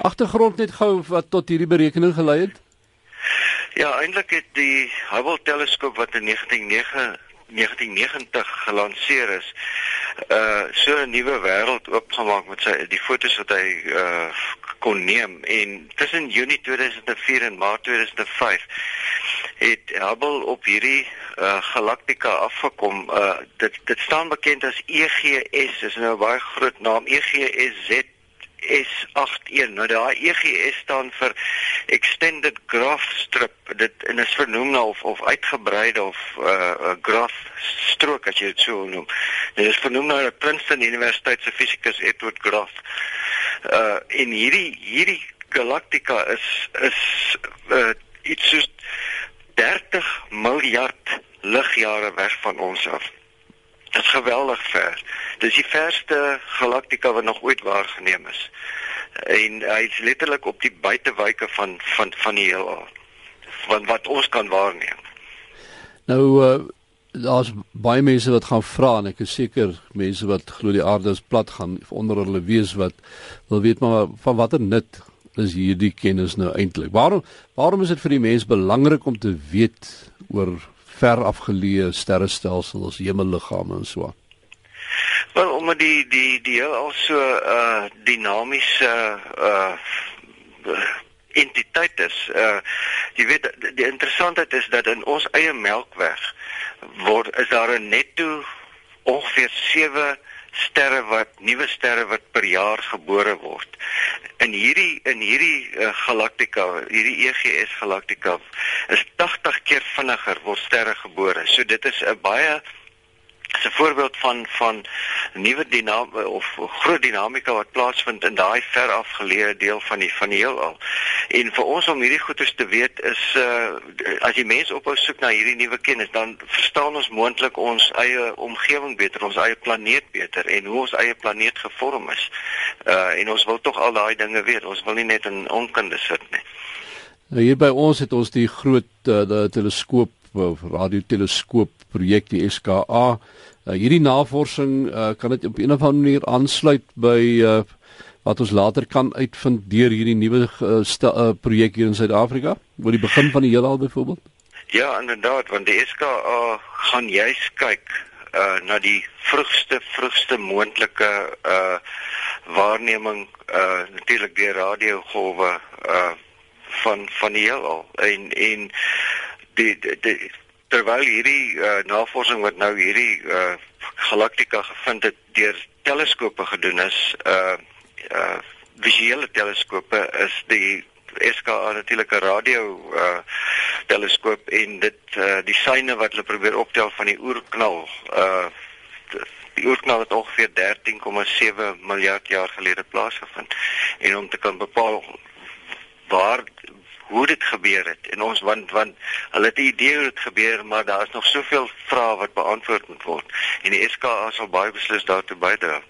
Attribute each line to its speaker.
Speaker 1: Agtergrond net gou wat tot hierdie berekening gelei het.
Speaker 2: Ja, eintlik het die Hubble teleskoop wat in 1999 1990 gelanseer is, uh so 'n nuwe wêreld oopgemaak met sy die fotos wat hy uh kon neem en tussen Junie 2004 en Maart 2005 het Hubble op hierdie uh galaktika afgekom. Uh dit dit staan bekend as EGS, is nou 'n baie groot naam, EGSZ S81. Nou daai EGS staan vir Extended Graph Strip. Dit en is vernoem na of of uitgebreide of uh, uh, graph strook as jy dit so noem. Dit is vernoem na 'n Princeton Universiteit se fisikus Edward Graff. Uh en hierdie hierdie galaktika is is uh, iets soos 30 miljard ligjare weg van ons af. Dit is geweldig ver. Dis die verste galaktika wat nog ooit waargeneem is. En hy is letterlik op die buitewyke van van van die heelal. Van wat ons kan waarneem.
Speaker 1: Nou uh daar's baie mense wat gaan vra en ek is seker mense wat glo die aarde is plat gaan onder hulle wees wat wil weet maar van watter nut is hierdie kennis nou eintlik? Waarom waarom is dit vir die mens belangrik om te weet oor ver afgeleë sterrestelsels, hemelliggame en so?
Speaker 2: Wel, omdat die die die al so uh dinamiese uh entiteit is. Uh jy weet die interessantheid is dat in ons eie melkweg word is daar 'n netto ongeveer 7 sterre wat nuwe sterre wat per jaar gebore word. In hierdie in hierdie uh, galaktika, hierdie EGS galaktika is 80 keer vinniger word sterre gebore. So dit is 'n baie 'n voorbeeld van van nuwe dinamika of groot dinamika wat plaasvind in daai ver afgeleë deel van die van die heelal. En vir ons om hierdie goeters te weet is uh as jy mense ophou soek na hierdie nuwe kennis, dan verstaan ons moontlik ons eie omgewing beter, ons eie planeet beter en hoe ons eie planeet gevorm is. Uh en ons wil tog al daai dinge weet. Ons wil nie net in onkunde sit nie.
Speaker 1: Nou hier by ons het ons die groot uh, teleskoop of radioteleskoop projek die SKA. Uh, hierdie navorsing uh, kan dit op 'n of ander manier aansluit by uh, wat ons later kan uitvind deur hierdie nuwe uh, uh, projek hier in Suid-Afrika oor die begin van die heelal byvoorbeeld.
Speaker 2: Ja, inderdaad, want die SKA gaan juis kyk uh na die vroegste vroegste moontlike uh waarneming uh natuurlik deur radiogolwe uh van van die heelal en en die, die, die terwyl hierdie uh, navorsing wat nou hierdie uh, galaktika gevind het deur teleskope gedoen is, uh uh visuele teleskope is die SKA natuurlik 'n radio uh teleskoop en dit uh die syne wat hulle probeer optel van die oerknal uh die oerknal het ongeveer 13,7 miljard jaar gelede plaasgevind en om te kan bepaal waar hoe dit gebeur het en ons want want hulle het 'n idee hoe dit gebeur maar daar is nog soveel vrae wat beantwoord moet word en die SKA sal baie beslis daartoe bydra.